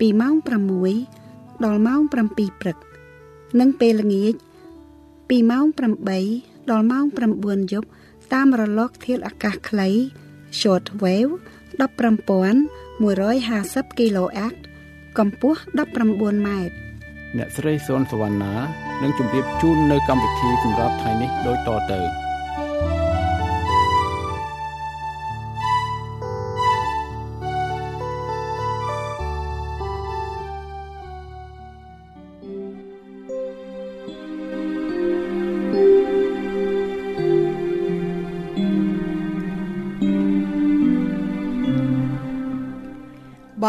ពីម៉ោង6ដល់ម៉ោង7ព្រឹក និងពេលល្ងាចពីម៉ោង8ដល់ម៉ោង9យប់តាមរលកធាតុអាកាសខ្លី short wave 15150 kHz កម្ពស់19ម៉ែត្រអ្នកស្រីសុនសវណ្ណានឹងជម្រាបជូននៅកម្មវិធីសម្រាប់ថ្ងៃនេះដូចតទៅ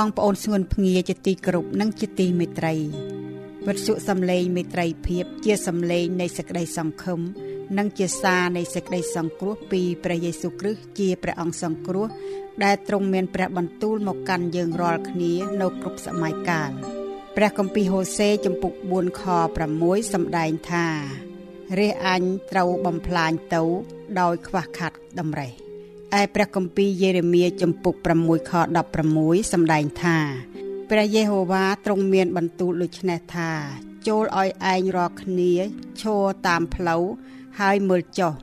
បងប្អូនស្ងួនភ្ងាជាទីគោរពនិងជាទីមេត្រីវិទ្យុសំឡេងមេត្រីភាពជាសំឡេងនៃសេចក្តីសង្ឃឹមនិងជាសារនៃសេចក្តីសង្គ្រោះពីព្រះយេស៊ូវគ្រីស្ទជាព្រះអង្គសង្គ្រោះ ដែលទ្រង់មានព្រះបន្ទូលមកកាន់យើងរាល់គ្នានៅគ្រប់សម័យកាលព្រះគម្ពីរហូសេចំពុក4ខ6សម្ដែងថារះអញត្រូវបំផ្លាញទៅដោយខ្វះខាតតម្រេះ ឯព្រះគម្ពីរយេរេមៀចំពុក6ខ16សម្ដែងថាព្រះយេហូវ៉ាទ្រង់មានបន្ទូលដូច្នេះថា ចូលឲ្យឯងរាល់គ្នាឈរតាមផ្លូវហើយមើលចុះ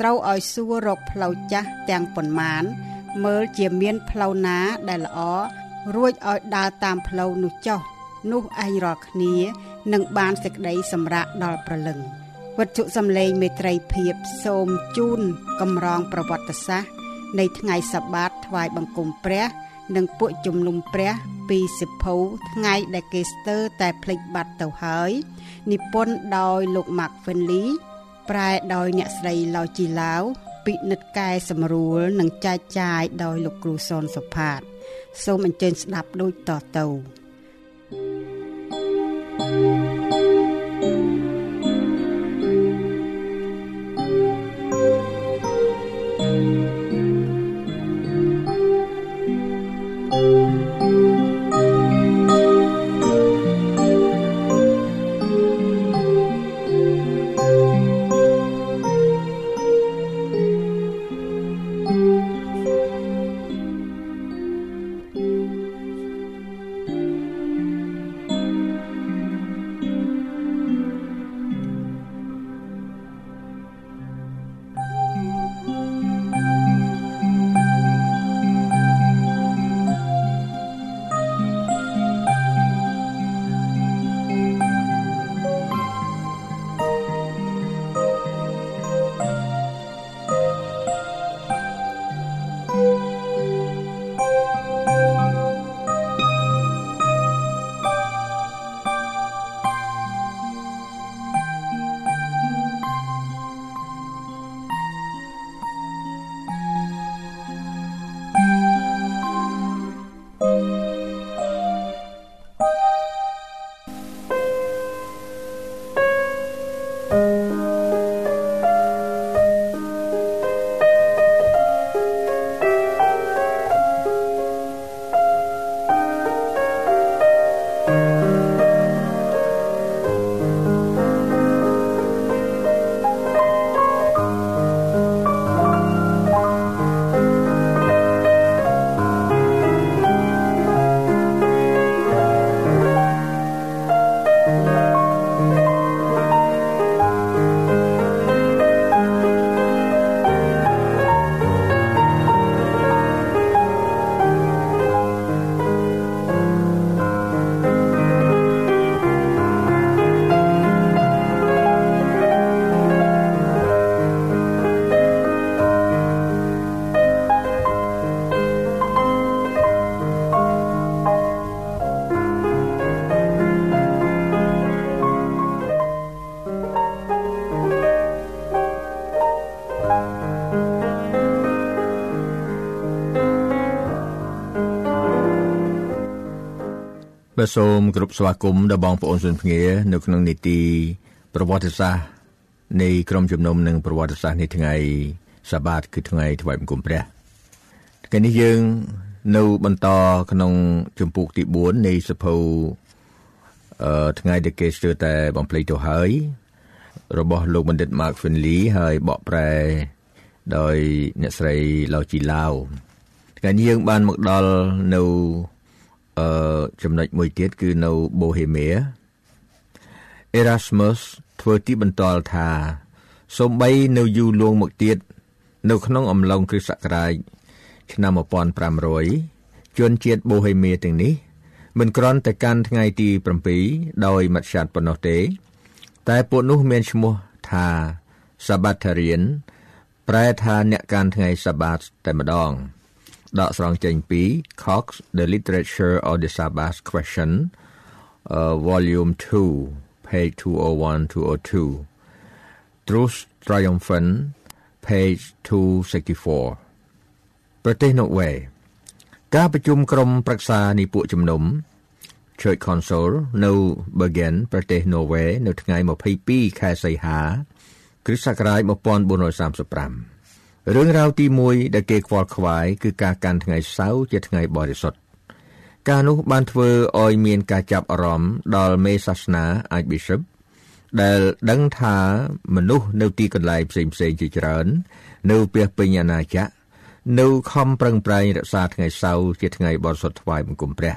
ត្រូវឲ្យសួររកផ្លូវចាស់ទាំងប៉ុន្មាន មើលជាមានផ្លូវណាដែលល្អរួចឲ្យដើរតាមផ្លូវនោះចុះនោះឯងរាល់គ្នានឹងបានសេចក្តីសម្រាកដល់ប្រលឹងវត្ថុសំឡេងមេត្រីភាពសូមជូនកម្រងប្រវត្តិសាស្ត្រ នៃថ្ងៃសបាតថ្វាយបង្គំព្រះ និងពួកជំនុំព្រះពីសិភៅថ្ងៃដែលគេស្ទើរតែភ្លេចបាត់ទៅហើយនិពន្ធដោយលោក Mark Finley ប្រែដោយអ្នកស្រីឡៅជីឡាវពិនិត្យកែសម្រួលនិងចែកចាយដោយលោកគ្រូសនសុផាត សូមអញ្ជើញស្ដាប់ដូចតទៅ thank you បាទសូមគោរពស្វាគមន៍ដល់បងប្អូនជនភ្ងានៅក្នុងនីតិប្រវត្តិសាស្ត្រនៃក្រុមជំនុំនិងប្រវត្តិសាស្ត្រនៃថ្ងៃសាបាតគឺថ្ងៃថ្វាយបង្គំព្រះថ្ងៃនេះយើងនៅបន្តក្នុងជំពូកទី4នៃសភៅអឺថ្ងៃដែលគេស្ទើរតែបំភ្លេចទៅហើយ របស់លោកបណ្ឌិត Mark Finley ហើយបកប្រែដោយអ្នកស្រីឡូជីឡាវថ្ងៃនេះយើងបានមកដល់នៅ អឺចំណុចមួយទៀតគឺនៅ Bohemia Erasmus ធ្វើទីបន្ទាល់ថាសូម្បីនៅយូរលងមកទៀតនៅក្នុងអំឡុងគ្រិស្តសករាជឆ្នាំ1500ជនជាតិបូហេមៀទាំងនេះ មិនគ្រាន់តែកាន់ថ្ងៃទី7ដោយមច្ឆាតប៉ុណ្ណោះទេ តែពួកនោះមានឈ្មោះថា Sabbatarian ប្រែថាអ្នកកាន់ថ្ងៃសាបាតតែម្ដង ដកស្រង់ចេញពី Cox The Literature of the Sabbath Question uh, volume 2 page 201 202 Truth Triumphant page 264ប្រទេសណូវេការប្រជុំក្រុមប្រឹក្សានៃពួកជំនុំ Church Council នៅ Bergen ប្រទេសណូវេនៅថ្ងៃ22ខែសីហា គ្រិស្តសករាជ1435 រឿងរ៉ាវទី1ដែលគេខ្វល់ខ្វាយគឺការកាន់ថ្ងៃសៅរ៍ជាថ្ងៃបរិសុទ្ធការនោះបានធ្វើឲ្យមានការចាប់អារម្មណ៍ដល់មេសាសនា Archbishop ដែលដឹងថាមនុស្សនៅទីកន្លែងផ្សេងៗជាច្រើន នៅពាសពេញអាណាចក្រនៅខំប្រឹងប្រែងរក្សាថ្ងៃសៅរ៍ជាថ្ងៃបរិសុទ្ធថ្វាយបង្គំព្រះ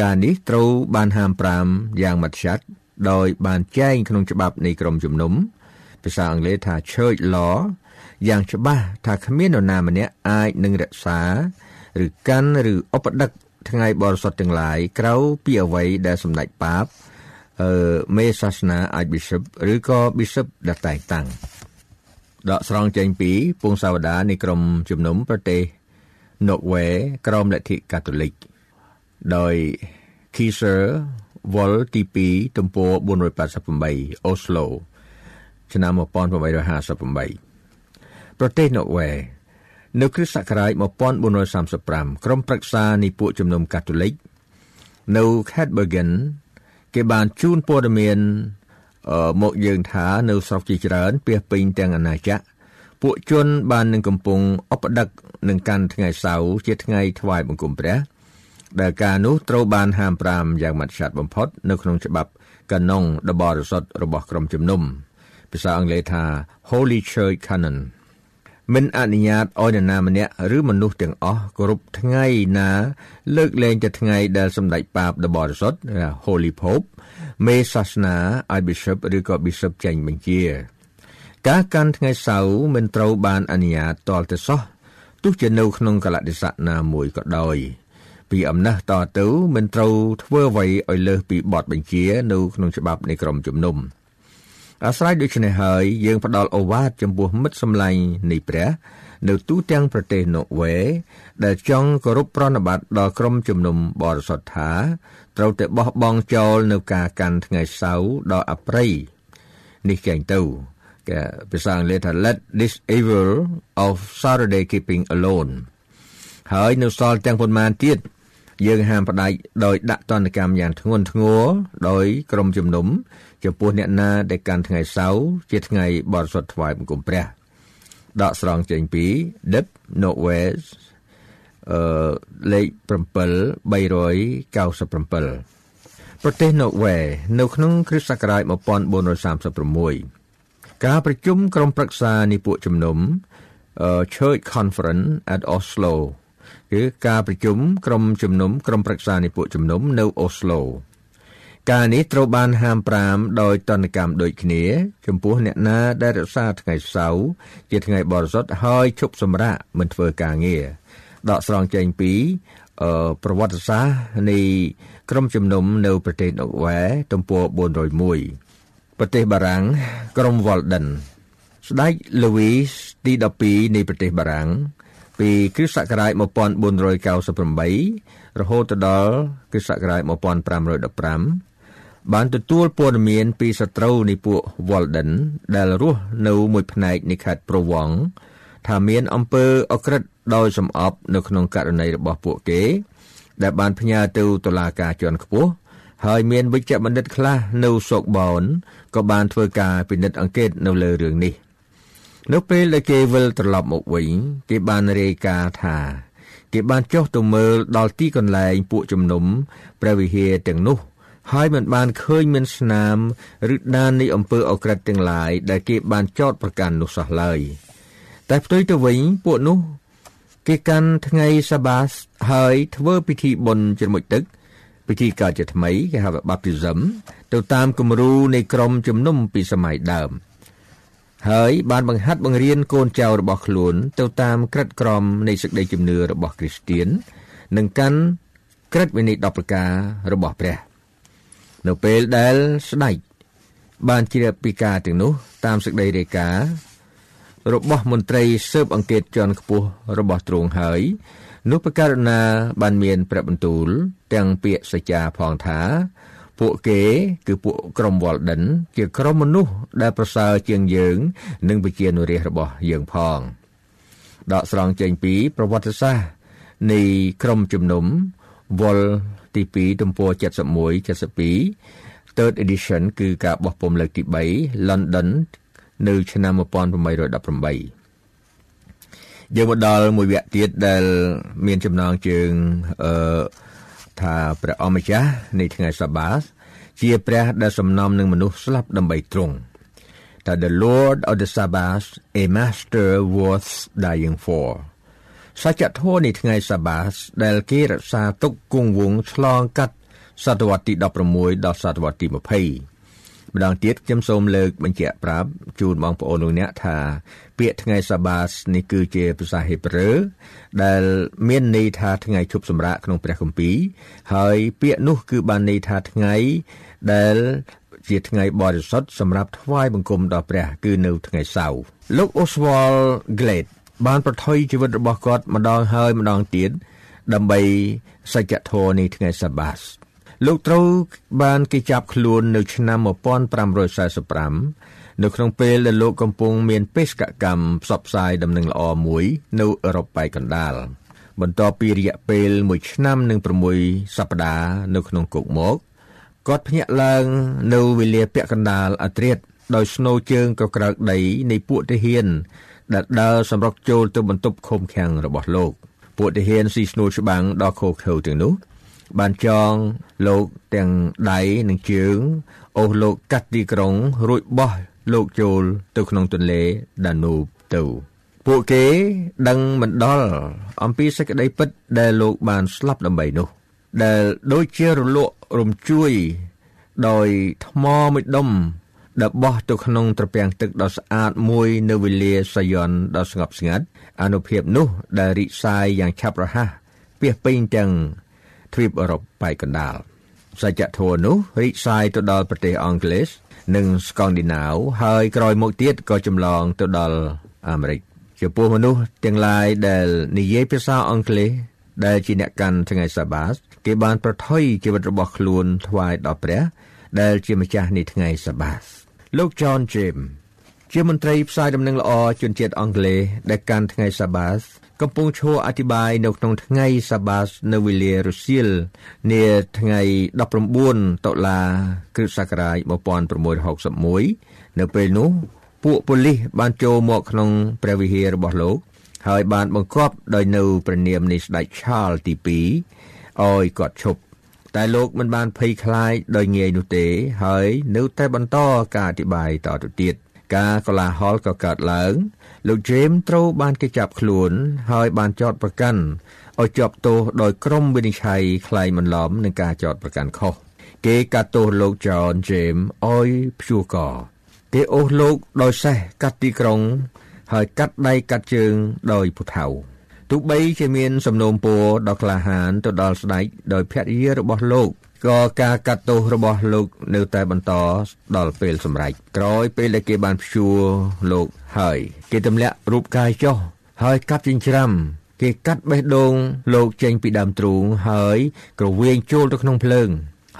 ការនេះត្រូវបានហាម5យ៉ាងម៉ត់ចាត់ដោយបានចែងក្នុងច្បាប់នៃក្រមជំនុំភាសាអង់គ្លេសថា Church Law យ៉ាងច្បាស់ថាគ្មាននរណាម្នាក់អាចនឹងរក្សា ឬកាន់ឬឧបដឹកថ្ងៃបរិសុទ្ធទាំងឡាយក្រៅពីអ្វីដែលសម្ដេចបាបអឺមេសាសនា Archbishop ឬក៏ Bishop ដែលតែងតាំងដកស្រង់ចេញពីពងសាវតានៃក្រមជំនុំប្រទេសណូវេក្រមលទ្ធិកាតូលិកដោយ Kieser Vol ទី2ទំព័រ488 Oslo ឆ្នាំ1858 ប្រទេសណូវេនៅគ្រិស្តសករាជ1435ក្រុមប្រឹក្សានៃពួកជំនុំកាតូលិកនៅខេត្ត Bergen គេបានជូនព័ត៌មានមកយើងថានៅស្រុកជាច្រើនពាសពេញទាំងអាណាចក្រពួកជនបាននឹងកំពុងឧបដឹកនឹងកាន់ថ្ងៃសៅរ៍ជាថ្ងៃថ្វាយបង្គំព្រះដែលការនោះត្រូវបានហាម5យ៉ាងម៉ត់ចត់បំផុត នៅក្នុងច្បាប់កាណុងដ៏បរិសុទ្ធរបស់ក្រុមជំនុំភាសាអង់គ្លេសថា Holy Church Canon មិនអនុញ្ញាតឲ្យនរណាម្នាក់ឬមនុស្សទាំងអស់គោរពថ្ងៃណា លើកលែងតែថ្ងៃដែលសម្ដេចបាបដ៏បរិសុទ្ធ Holy Pope មេសាសនា Archbishop ឬក៏ Bishop ចេញបញ្ជាការកាន់ថ្ងៃសៅរ៍មិនត្រូវបានអនុញ្ញាតតលទៅសោះទោះជានៅក្នុងកលតិស័កណាមួយក៏ដោយពីអំណះតទៅមិនត្រូវធ្វើអ្វីឲ្យលើសពីបទបញ្ជា នៅក្នុងច្បាប់នៃក្រមជំនុំ អាស្រ័យដូច្នេះហើយយើងផ្ដល់អូវាទចំពោះមិត្តសម្លាញ់នៃព្រះនៅទូទាំងប្រទេសណូវេដែលចង់គោរពប្រណិប័តដល់ក្រុមជំនុំបរិសុទ្ធថាត្រូវតែបោះបង់ចោលនៅការកាន់ថ្ងៃសៅរ៍ដ៏អប្រិយនេះចេញទៅគេភាសាអង់គ្លេសថា let this evil of Saturday keeping alone ហើយនៅសល់ទាំងប៉ុន្មានទៀតយើងហាមផ្ដាច់ដោយដាក់ទណ្ឌកម្មយ៉ាងធ្ងន់ធ្ងរដោយក្រុមជំនុំ ចំពោះអ្នកណាដែលកាន់ថ្ងៃសៅរ៍ជាថ្ងៃបរិសុទ្ធថ្វាយបង្គំព្រះដកស្រង់ចេញពី Dip Northwest អឺលេខ7397ប្រទេសណូវេនៅក្នុងគ្រិស្តសករាជ1436ការប្រជុំក្រុមប្រឹក្សានៃពួកជំនុំ Church Conference at Oslo គឺការប្រជុំក្រុមជំនុំក្រុមប្រឹក្សានៃពួកជំនុំនៅអូស្ឡូ ការនេះត្រូវបានហាម5ដោយតនកម្មដូចគ្នា ចំពោះអ្នកណាដែលរក្សាថ្ងៃសៅរ៍ជាថ្ងៃបរិសុទ្ធហើយឈប់សម្រាកមិនធ្វើការងារដកស្រង់ចេញពីប្រវត្តិសាស្ត្រនៃក្រុមជំនុំនៅប្រទេសណូវេទំព័រ401ប្រទេសបារាំងក្រុម Walden ស្ដេច Louis ទី12នៃប្រទេសបារាំងពីគ្រិស្តសករាជ1498រហូតដល់គ្រិស្តសករាជ1515 បានទទួលព័ត៌មានពីសត្រូវនៃពួក Walden ដែលរស់នៅមួយផ្នែកនៃខេត្ត Provence ថាមានអំពើអក្រិតដោយសំអប់នៅក្នុងករណីរបស់ពួកគេ ដែលបានផ្ញើទៅតុលាការជាន់ខ្ពស់ហើយមានវិជ្ជបណ្ឌិតខ្លះនៅសូកបូនក៏បានធ្វើការពិនិត្យអង្កេតនៅលើរឿងនេះ នៅពេលដែលគេវិលត្រឡប់មកវិញគេបានរាយការណ៍ថាគេបានចុះទៅមើលដល់ទីកន្លែងពួកជំនុំព្រះវិហារទាំងនោះ ហើយមិនបានឃើញមានស្នាមឬដាននៃអំពើអក្រិតទាំងឡាយដែលគេបានចោទប្រកាន់នោះសោះឡើយតែផ្ទុយទៅវិញពួកនោះ គេកាន់ថ្ងៃសាបាសហើយធ្វើពិធីបុណ្យជ្រមុជទឹក ពិធីកើតជាថ្មីគេហៅថា baptism ទៅតាមគំរូនៃក្រុមជំនុំពីសម័យដើមហើយបានបង្ហាត់បង្រៀនកូនចៅរបស់ខ្លួន ទៅតាមក្រឹតក្រមនៃសេចក្តីជំនឿរបស់គ្រីស្ទៀននិងកាន់ក្រឹតវិន័យ10ប្រការរបស់ព្រះ នៅពេលដែលស្ដេចបានជ្រាបពីការទាំងនោះតាមសេចក្តីរាយការណ៍របស់មន្ត្រីស៊ើបអង្កេតជាន់ខ្ពស់របស់ទ្រង់ហើយនោះប្រកាសណាបានមានព្រះបន្ទូល ទាំងពាក្យសច្ចាផងថា ពួកគេគឺពួកក្រុមវ៉លដិន ជាក្រុមមនុស្សដែលប្រសើរជាងយើង និងវិជានុរាសរបស់យើងផងដកស្រង់ចេញពី ប្រវត្តិសាស្ត្រនៃក្រុមជំនុំវ៉ល ទី2ទំព័រ71 72 Third edition គឺការបោះពុម្ពលើកទី3 London នៅឆ្នាំ1818យើងមកដល់មួយវគ្គទៀតដែលមានចំណងជើងអឺថាព្រះអម្ចាស់នៃថ្ងៃសាបាសជាព្រះដែលសំណំនឹងមនុស្សស្លាប់ដើម្បីទ្រង់ថា the lord of the sabbath a master worth dying for សច្ចធម៌នៃថ្ងៃសាបាសដែលគេរក្សាទុកគង់វង្សឆ្លងកាត់សតវត្សទី16ដល់សតវត្សទី20ម្ដងទៀតខ្ញុំសូមលើកបញ្ជាក់ប្រាប់ជូនបងប្អូនលោកអ្នកថាពាក្យថ្ងៃសាបាសនេះគឺជាភាសាហេប្រឺដែលមានន័យថាថ្ងៃឈប់សម្រាកក្នុងព្រះគម្ពីរហើយពាក្យនោះគឺបានន័យថាថ្ងៃដែលជាថ្ងៃបរិសុទ្ធសម្រាប់ថ្វាយបង្គំដល់ព្រះ គឺនៅថ្ងៃសៅរ៍លោក Oswald Glade បានប្រថុយជីវិតរបស់គាត់ម្ដងហើយម្ដងទៀតដើម្បីសច្ចធម៌នៃថ្ងៃសាបាសលោកត្រូវបានគេចាប់ខ្លួននៅឆ្នាំ1545នៅក្នុងពេលដែលលោកកំពុងមានបេសកកម្មផ្សព្វផ្សាយដំណឹងល្អមួយនៅអឺរ៉ុបប៉ែកកណ្ដាលបន្ទាប់ពីរយៈពេល1ឆ្នាំនិង6សប្តាហ៍នៅក្នុងគុកមកគាត់ភ្ញាក់ឡើងនៅវេលាពាក់កណ្ដាលអាត្រិតដោយស្នូជើងក៏ក្រើកដីនៃពួកទាហាន ដែលដើរសម្រុកចូលទៅបន្ទប់ឃុំឃាំងរបស់លោកពួកទាហានស៊ីស្នូលច្បាំងដល់ខោខើទាំងនោះបានចងលោកទាំងដៃនិងជើងអូសលោកកាត់ទីក្រុងរួចបោះលោកចូលទៅក្នុងទន្លេដានូបទៅពួកគេដឹងមិនដល់អំពីសេចក្តីពិតដែលលោកបានស្លាប់ដើម្បីនោះ ដែលដូចជារលករំជួយដោយថ្មមួយដុំ ដែលបោះទៅក្នុងត្រពាំងទឹកដ៏ស្អាតមួយនៅវេលាសាយ័នដ៏ស្ងប់ស្ងាត់អនុភាពនោះដែលរីកសាយយ៉ាងឆាប់រហ័សពាសពេញទាំងទ្វីបអឺរ៉ុបប៉ែកកណ្ដាលសច្ចធម៌នោះរីកសាយទៅដល់ប្រទេសអង់គ្លេសនិងស្កង់ឌីណាវហើយក្រោយមកទៀតក៏ចម្លងទៅដល់អាមេរិកចំពោះមនុស្សទាំងឡាយដែលនិយាយភាសាអង់គ្លេសដែលជាអ្នកកាន់ថ្ងៃសាបាសគេបានប្រថុយជីវិតរបស់ខ្លួនថ្វាយដល់ព្រះ ដែលជាម្ចាស់នៃថ្ងៃសាបាសលោក John James ជាមន្ត្រីផ្សាយដំណឹងល្អជនជាតិអង់គ្លេសដែលកាន់ថ្ងៃសាបាសកំពុងឈរអធិប្បាយនៅក្នុងថ្ងៃសាបាសនៅវេលារសៀលនាថ្ងៃ19តុលាគ្រិស្តសករាជ1661នៅពេលនោះពួកប៉ូលីសបានចូលមកក្នុងព្រះវិហាររបស់លោក ហើយបានបង្គាប់ដោយនៅព្រះនាមនៃស្ដេចឆាលទី2ឲ្យគាត់ឈប់ តែលោកមិនបានភ័យខ្លាចដោយងាយនោះទេ ហើយនៅតែបន្តការអធិប្បាយតទៅទៀតការកលាហលក៏កើតឡើង លោក James ត្រូវបានគេចាប់ខ្លួន ហើយបានចោទប្រកាន់ឲ្យជាប់ទោសដោយក្រុមវិនិច្ឆ័យខ្លែងបន្លំនឹងការចោទប្រកាន់ខុសគេកាត់ទោសលោក John James ឲ្យព្យួរកគេអូសលោកដោយសេះកាត់ទីក្រុង ហើយកាត់ដៃកាត់ជើងដោយពូថៅ ទោះបីជាមានសំណូមពរដ៏ក្លាហានទៅដល់ស្ដេចដោយភរិយារបស់លោកក៏ការកាត់ទោសរបស់លោកនៅតែបន្តដល់ពេលសម្រេចក្រោយពេលដែលគេបានព្យួរលោកហើយគេទម្លាក់រូបកាយចុះហើយកាប់ចិញ្ច្រាំគេកាត់បេះដូងលោកចេញពីដើមទ្រូងហើយក្រវៀងចូលទៅក្នុងភ្លើង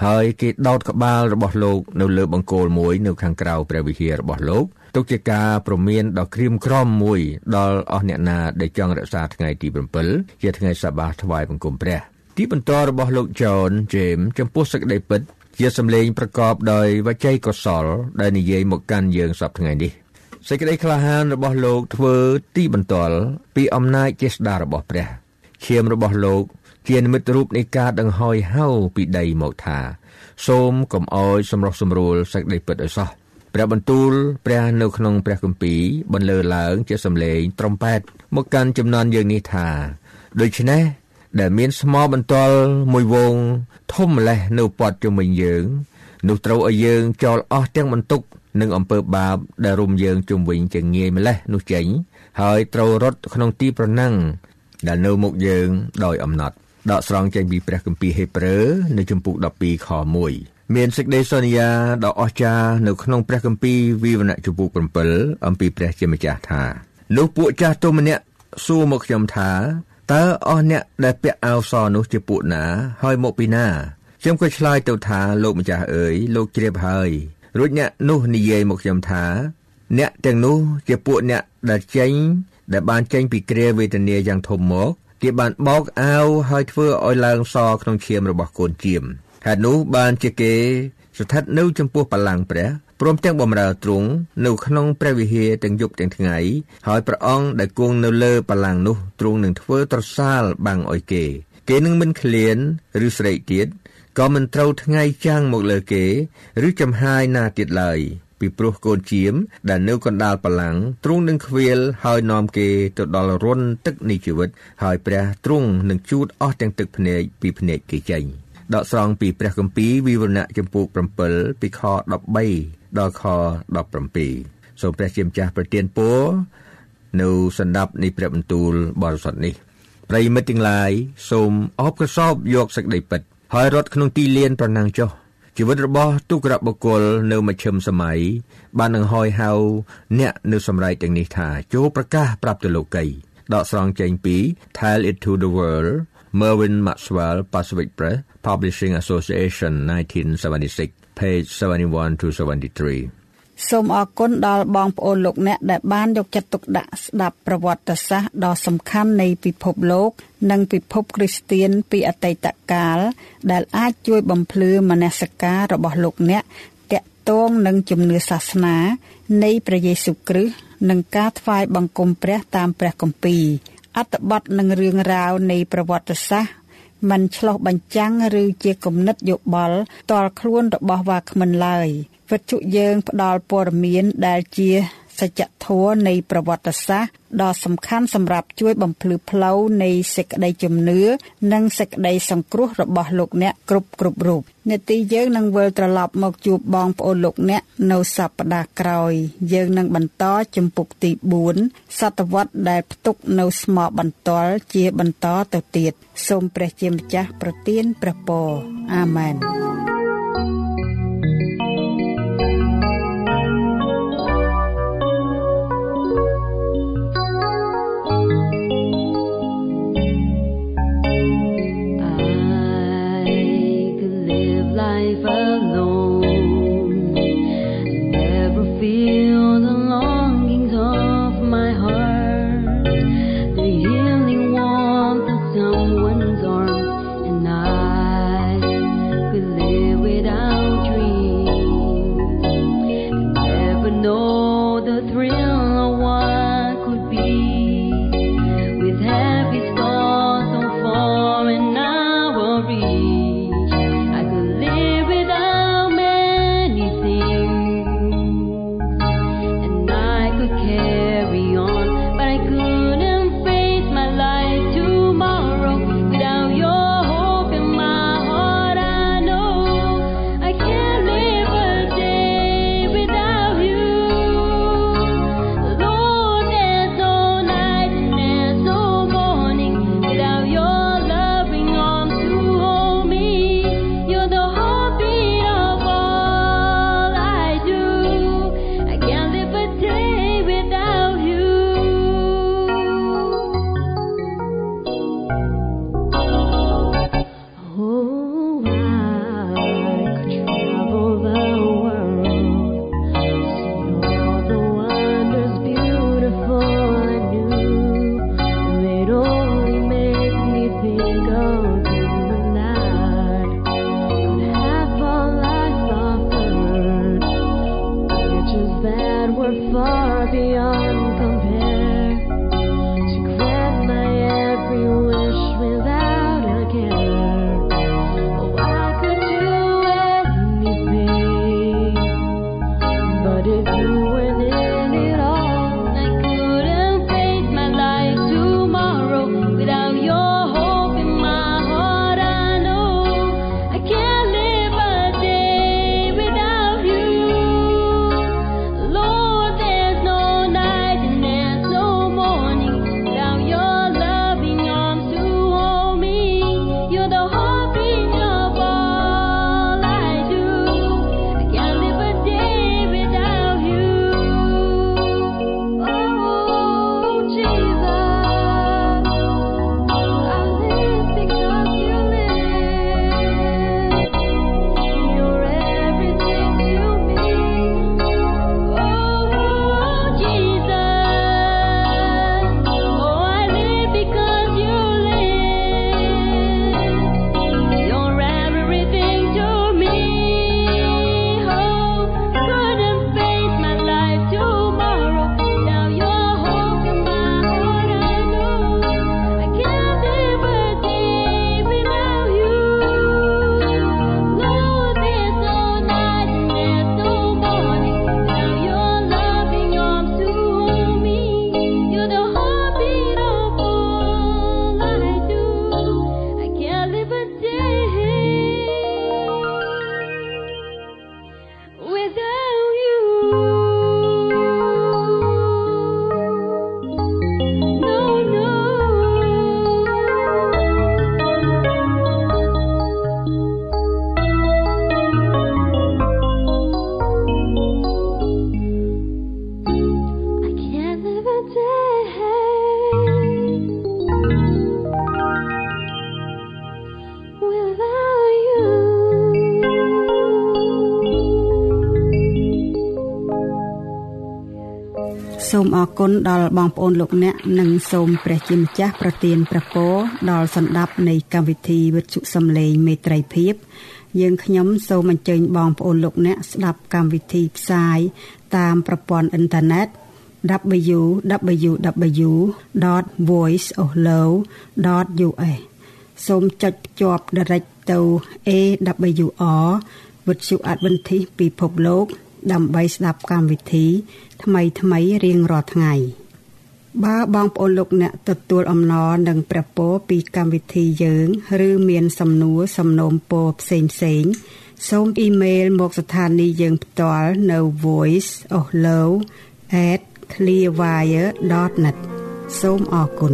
ហើយគេដោតក្បាលរបស់លោកនៅលើបង្គោលមួយនៅខាងក្រៅព្រះវិហាររបស់លោក ទុកជាការប្រមានដ៏ក្រៀមក្រំមួយដល់អស់អ្នកណាដែលចង់រក្សាថ្ងៃទី7ជាថ្ងៃសបាថ្វាយបង្គំព្រះ ទីបន្តរបស់លោក John James ចំពោះសេចក្តីពិត ជាសម្លេងប្រកបដោយវចីកុសល ដែលនិយាយមកកាន់យើងសពថ្ងៃនេះសេចក្តីក្លាហានរបស់លោកធ្វើទីបន្ទាល់ពីអំណាចចេស្តារបស់ព្រះឈាមរបស់លោកជានិមិត្តរូបនៃការដង្ហោយហៅពីដីមកថា សូមកុំអោយសម្រុះសម្រួលសេចក្តីពិតឲ្យសោះ ព្រះបន្ទូលព្រះនៅក្នុងព្រះគម្ពីរបន្លឺឡើងជាសំឡេងត្រំប៉ែតមកកាន់ចំនួនយើងនេះថាដូច្នេះដែលមានស្មោបន្ទាល់មួយវងធំម្លេះនៅព័ទ្ធជុំវិញយើងនោះត្រូវឲ្យយើងចោលអស់ទាំងបន្ទុកនិងអំពើបាបដែលរុំយើងជុំវិញជាងាយម្លេះនោះចេញហើយត្រូវរត់ក្នុងទីប្រណាំងដែលនៅមុខយើងដោយអំណត់ដកស្រង់ចេញពីព្រះគម្ពីរហេព្រើរនៅជំពូក12ខ1មានសេចក្តីសន្យាដ៏អស្ចារ្យនៅក្នុងព្រះគម្ពីរវិវរណៈជំពូក7អំពីព្រះជាម្ចាស់ថានោះពួកចាស់ទុំម្នាក់សួរមកខ្ញុំថាតើអស់អ្នកដែលពាក់អាវសនោះជាពួកណា ហើយមកពីណាខ្ញុំក៏ឆ្លើយទៅថាលោកម្ចាស់អើយលោកជ្រាបហើយរួចអ្នកនោះនិយាយមកខ្ញុំថា អ្នកទាំងនោះជាពួកអ្នកដែលចេញ ដែលបានចេញពីគ្រាវេទនាយ៉ាងធំមកគេបានបោកអាវហើយធ្វើឲ្យឡើងសក្នុងឈាមរបស់កូនជៀម ហេតុនោះបានជាគេស្ថិតនៅចំពោះបល្ល័ង្កព្រះព្រមទាំងបំរើទ្រង់នៅក្នុងព្រះវិហារទាំងយប់ទាំងថ្ងៃហើយព្រះអង្គដែលគង់នៅលើបល្ល័ង្កនោះទ្រង់នឹងធ្វើត្រសាលបាំងឲ្យគេ គេនឹងមិនឃ្លានឬស្រែកទៀតក៏មិនត្រូវថ្ងៃចាំងមកលើគេ ឬចំហាយណាទៀតឡើយពីព្រោះកូនជៀមដែលនៅកណ្ដាលបលាំងទ្រង់នឹងខ្វៀលហើយនាំគេទៅដល់រន្ធទឹកនៃជីវិត ហើយព្រះទ្រង់នឹងជូតអស់ទាំងទឹកភ្នែកពីភ្នែកគេចេញ ដកស្រង់ពីព្រះគម្ពីរវិវរណៈចំពោះ7ពីខ13ដល់ខ17សូមព្រះជាម្ចាស់ប្រទានពរនៅសន្តាប់នៃព្រះបន្ទូលបរិសុទ្ធនេះប្រិមិត្តទាំងឡាយសូមអបកសោបយកសេចក្តីពិតហើយរត់ក្នុងទីលានប្រណាំងចុះជីវិតរបស់ទុក្ករបុគ្គលនៅមជ្ឈិមសម័យបាននឹងហយហៅអ្នកនៅសម្រែកទាំងនេះថាចូលប្រកាសប្រាប់ទៅលោកីដកស្រង់ចេញពី Tell it to the world Mervyn Maxwell Pacific Press Publishing Association 1976 page 71 to 73សូមអរគុណដល់បងប្អូនលោកអ្នកដែលបានយកចិត្តទុកដាក់ស្ដាប់ប្រវត្តិសាស្ត្រដ៏សំខាន់នៃពិភពលោក និងពិភពគ្រីស្ទៀនពីអតីតកាល ដែលអាចជួយបំភ្លឺមនសិការរបស់លោកអ្នកតាក់ទងនឹងជំនឿសាសនា នៃព្រះយេស៊ូវគ្រីស្ទនិងការថ្វាយបង្គំព្រះតាមព្រះគម្ពីរអត្ថបទនិងរឿងរ៉ាវនៃប្រវត្តិសាស្ត្រ มันឆ្លោះបញ្ចាំងឬជាគំនិតយោបល់តល់ខ្លួនរបស់វាគ្មិនឡើយ។វិទ្យុយើងផ្ដល់ព័ត៌មានដែលជា សច្ចធម៌នៃប្រវត្តិសាស្ត្រដ៏សំខាន់សម្រាប់ជួយបំភ្លឺផ្លូវនៃសេចក្តីជំនឿនិងសេចក្តីសង្គ្រោះរបស់លោកអ្នកគ្រប់គ្រប់រូបនេតិយើងនឹងវិលត្រឡប់មកជួបបងប្អូនលោកអ្នកនៅសប្តាហ៍ក្រោយ យើងនឹងបន្តជំពូកទី4សតវត្សដែលផ្ទុកនៅស្មោបន្ទាល់ជាបន្តទៅទៀតសូមព្រះជាម្ចាស់ប្រទានព្រះពរអាមែន គុណដល់បងប្អូនលោកអ្នកនិងសូមព្រះជាម្ចាស់ប្រទានព្រះពរដល់សន្តាប់នៃកម្មវិធីវិទ្យុសំឡេងមេត្រីភាពយើងខ្ញុំសូមអញ្ជើញបងប្អូនលោកអ្នកស្ដាប់កម្មវិធីផ្សាយតាមប្រព័ន្ធអ៊ីនធឺណិត www.voiceoflow.us សូមចុចភ្ជាប់ direct ទៅ AWR វិទ្យុ Adventist ពិភពលោក ដើម្បីស្ដាប់កម្មវិធី ថ្មីថ្មីរៀងរាល់ថ្ងៃបើបងប្អូនលោកអ្នកទទួលអំណរនិងព្រះពរពីកម្មវិធីយើង ឬមានសំណួរសំណូមពរផ្សេងផ្សេងសូមអ៊ីមែលមកស្ថានីយ៍យើងផ្ទាល់នៅ voice.ohlow@clearwire.net សូមអរគុណ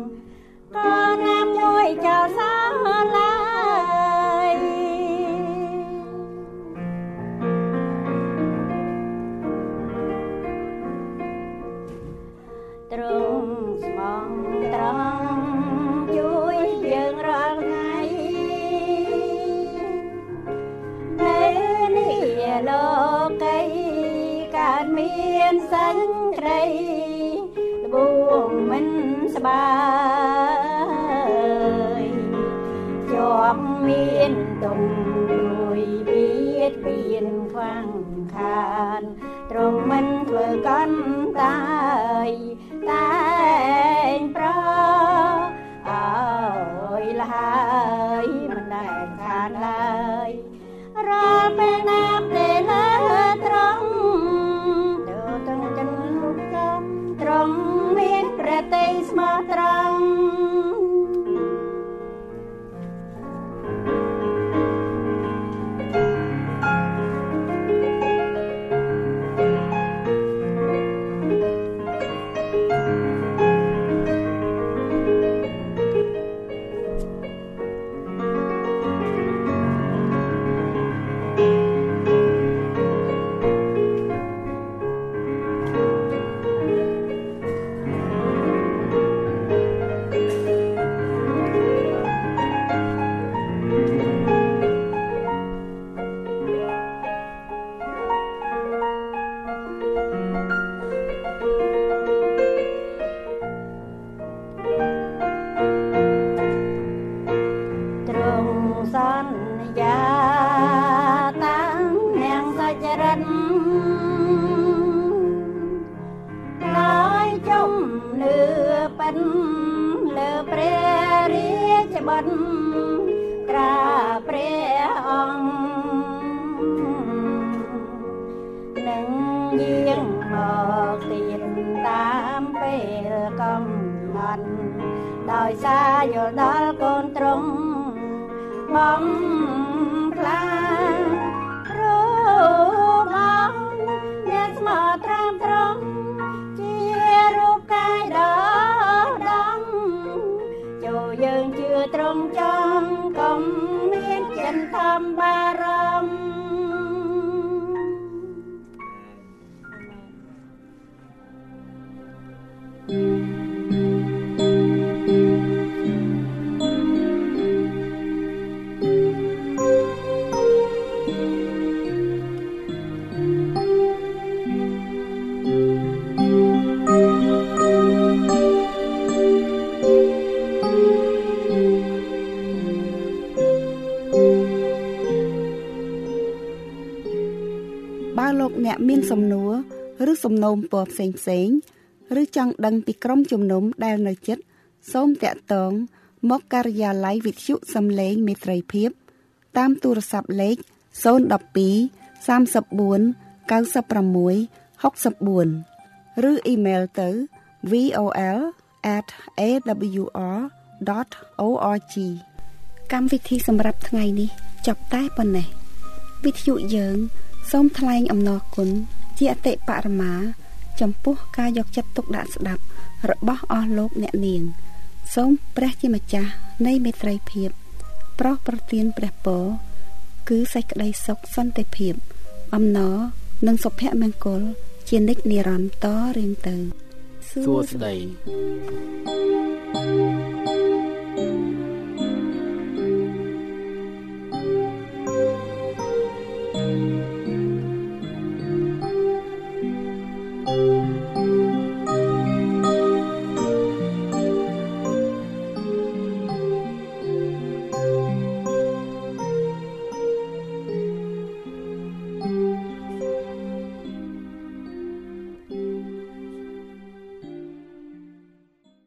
ơi chờ sao? សារយល់ដល់កូនត្រង់បំផ្លារបងអ្នកស្មោះត្រាំត្រង់ជារូបកាយដ៏ដំចូលយើងជឿត្រង់ចំកុំមានចិនធម្មបា មពរផ្សេងផ្សេងឬចង់ដឹងពីក្រុមជំនុំដែលនៅជិតសូមតាក់ទងមកការិយាល័យវិទ្យុសំឡេងមេត្រីភាព តាមទូរស័ព្ទលេខ012 34 96 64ឬអ៊ីមែលទៅ vol@awr www.awr.org កម្មវិធីសម្រាប់ថ្ងៃនេះចប់តែប៉ុណ្ណេះវិទ្យុយើង សូមថ្លែងអំណរគុណជាអតិបរមា ចំពោះការយកចិត្តទុកដាក់ស្ដាប់របស់អស់លោកអ្នកនាង សូមព្រះជាម្ចាស់នៃមេត្រីភាព ប្រោះប្រទានព្រះពរគឺសេចក្តីសុខសន្តិភាព អំណរនិងសុភមង្គល ជានិច្ចនិរន្តរ៍តរៀងទៅសួស្តី thank you